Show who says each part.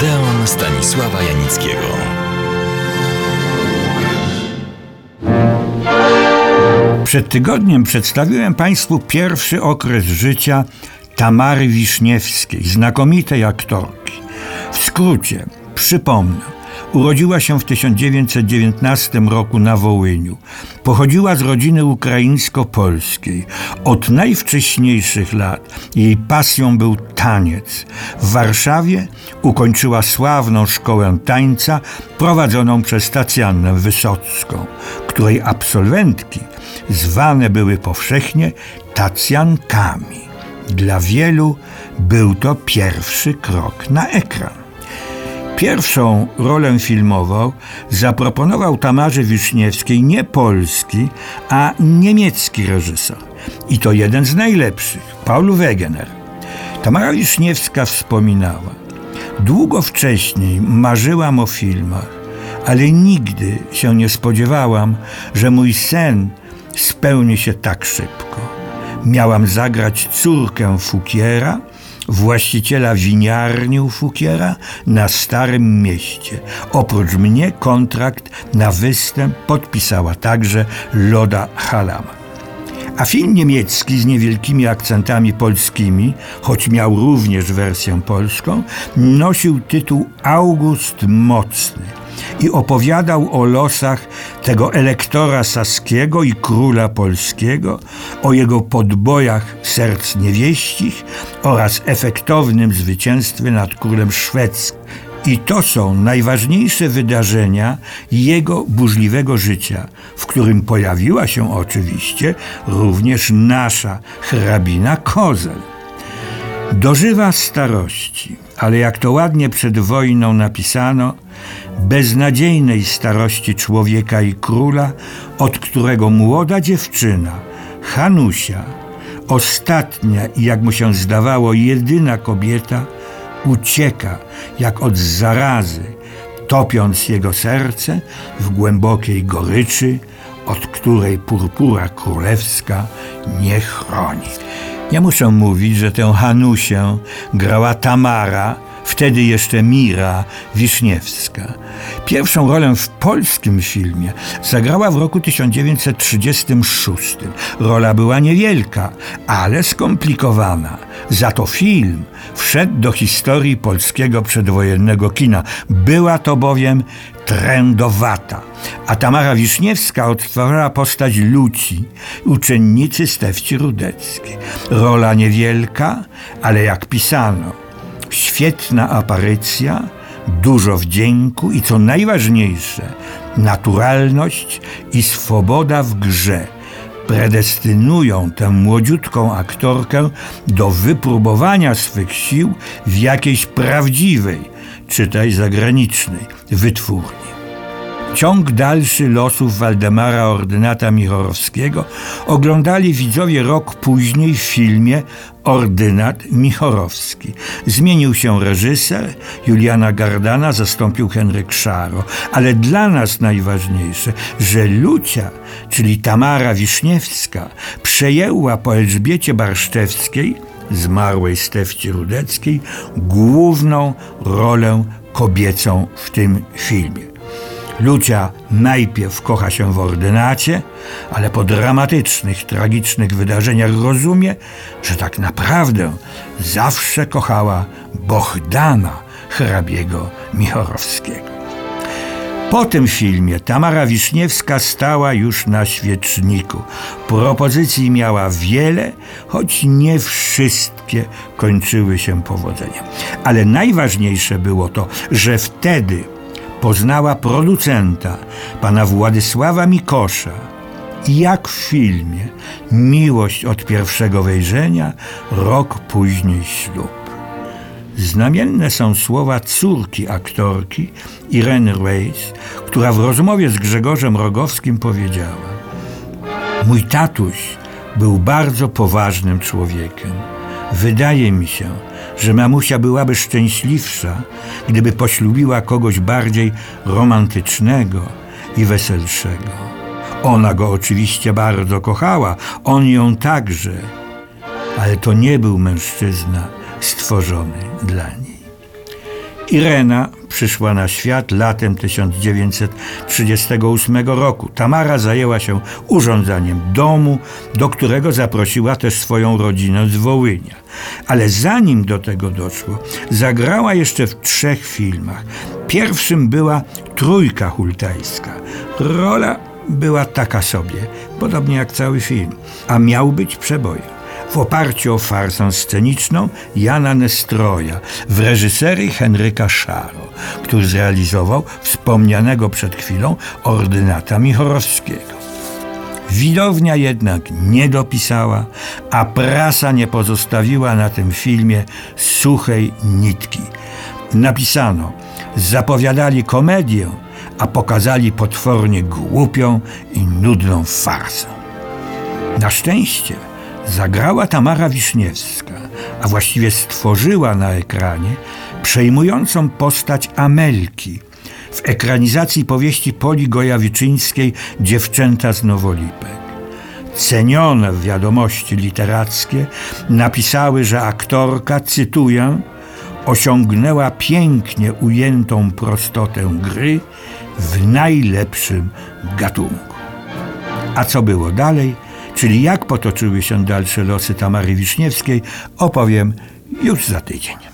Speaker 1: Odeon Stanisława Janickiego.
Speaker 2: Przed tygodniem przedstawiłem Państwu pierwszy okres życia Tamary Wiszniewskiej, znakomitej aktorki. W skrócie, przypomnę, Urodziła się w 1919 roku na Wołyniu. Pochodziła z rodziny ukraińsko-polskiej. Od najwcześniejszych lat jej pasją był taniec. W Warszawie ukończyła sławną szkołę tańca prowadzoną przez Tacjannę Wysocką, której absolwentki zwane były powszechnie Tacjankami. Dla wielu był to pierwszy krok na ekran. Pierwszą rolę filmową zaproponował Tamarze Wiszniewskiej nie polski, a niemiecki reżyser. I to jeden z najlepszych, Paul Wegener. Tamara Wiszniewska wspominała: Długo wcześniej marzyłam o filmach, ale nigdy się nie spodziewałam, że mój sen spełni się tak szybko. Miałam zagrać córkę Fukiera, właściciela winiarni u Fukiera na Starym Mieście. Oprócz mnie kontrakt na występ podpisała także Loda Halama. A film niemiecki z niewielkimi akcentami polskimi, choć miał również wersję polską, nosił tytuł August Mocny i opowiadał o losach tego elektora saskiego i króla polskiego, o jego podbojach serc niewieścich oraz efektownym zwycięstwie nad królem szwedzkim. I to są najważniejsze wydarzenia jego burzliwego życia, w którym pojawiła się oczywiście również nasza hrabina Kozel. Dożywa starości, ale jak to ładnie przed wojną napisano, beznadziejnej starości człowieka i króla, od którego młoda dziewczyna, Hanusia, ostatnia i jak mu się zdawało jedyna kobieta, ucieka jak od zarazy, topiąc jego serce w głębokiej goryczy, od której purpura królewska nie chroni. Nie muszę mówić, że tę Hanusię grała Tamara, wtedy jeszcze Mira Wiszniewska. Pierwszą rolę w polskim filmie zagrała w roku 1936. Rola była niewielka, ale skomplikowana. Za to film wszedł do historii polskiego przedwojennego kina. Była to bowiem trendowata. A Tamara Wiszniewska odtworzyła postać Luci, uczennicy Stefci Rudeckiej. Rola niewielka, ale jak pisano, świetna aparycja, dużo wdzięku i co najważniejsze, naturalność i swoboda w grze predestynują tę młodziutką aktorkę do wypróbowania swych sił w jakiejś prawdziwej, czytaj zagranicznej, wytwórni. Ciąg dalszy losów Waldemara Ordynata Michorowskiego oglądali widzowie rok później w filmie Ordynat Michorowski. Zmienił się reżyser, Juliana Gardana zastąpił Henryk Szaro, ale dla nas najważniejsze, że Lucia, czyli Tamara Wiszniewska, przejęła po Elżbiecie Barszczewskiej, zmarłej Stefci Rudeckiej, główną rolę kobiecą w tym filmie. Lucia najpierw kocha się w ordynacie, ale po dramatycznych, tragicznych wydarzeniach rozumie, że tak naprawdę zawsze kochała Bohdana hrabiego Michorowskiego. Po tym filmie Tamara Wiszniewska stała już na świeczniku. Propozycji miała wiele, choć nie wszystkie kończyły się powodzeniem. Ale najważniejsze było to, że wtedy poznała producenta, pana Władysława Mikosza. I jak w filmie, miłość od pierwszego wejrzenia, rok później ślub. Znamienne są słowa córki aktorki, Irene Reis, która w rozmowie z Grzegorzem Rogowskim powiedziała: Mój tatuś był bardzo poważnym człowiekiem. Wydaje mi się, że mamusia byłaby szczęśliwsza, gdyby poślubiła kogoś bardziej romantycznego i weselszego. Ona go oczywiście bardzo kochała, on ją także, ale to nie był mężczyzna stworzony dla niej. Irena przyszła na świat latem 1938 roku. Tamara zajęła się urządzaniem domu, do którego zaprosiła też swoją rodzinę z Wołynia. Ale zanim do tego doszło, zagrała jeszcze w trzech filmach. Pierwszym była Trójka Hultajska. Rola była taka sobie, podobnie jak cały film, a miał być przebojem w oparciu o farsę sceniczną Jana Nestroja w reżyserii Henryka Szaro, który zrealizował wspomnianego przed chwilą ordynata Michorowskiego. Widownia jednak nie dopisała, a prasa nie pozostawiła na tym filmie suchej nitki. Napisano, zapowiadali komedię, a pokazali potwornie głupią i nudną farsę. Na szczęście zagrała Tamara Wiszniewska, a właściwie stworzyła na ekranie przejmującą postać Amelki w ekranizacji powieści Poli Gojawiczyńskiej Dziewczęta z Nowolipek. Cenione wiadomości literackie napisały, że aktorka, cytuję, osiągnęła pięknie ujętą prostotę gry w najlepszym gatunku. A co było dalej, czyli jak potoczyły się dalsze losy Tamary Wiszniewskiej, opowiem już za tydzień.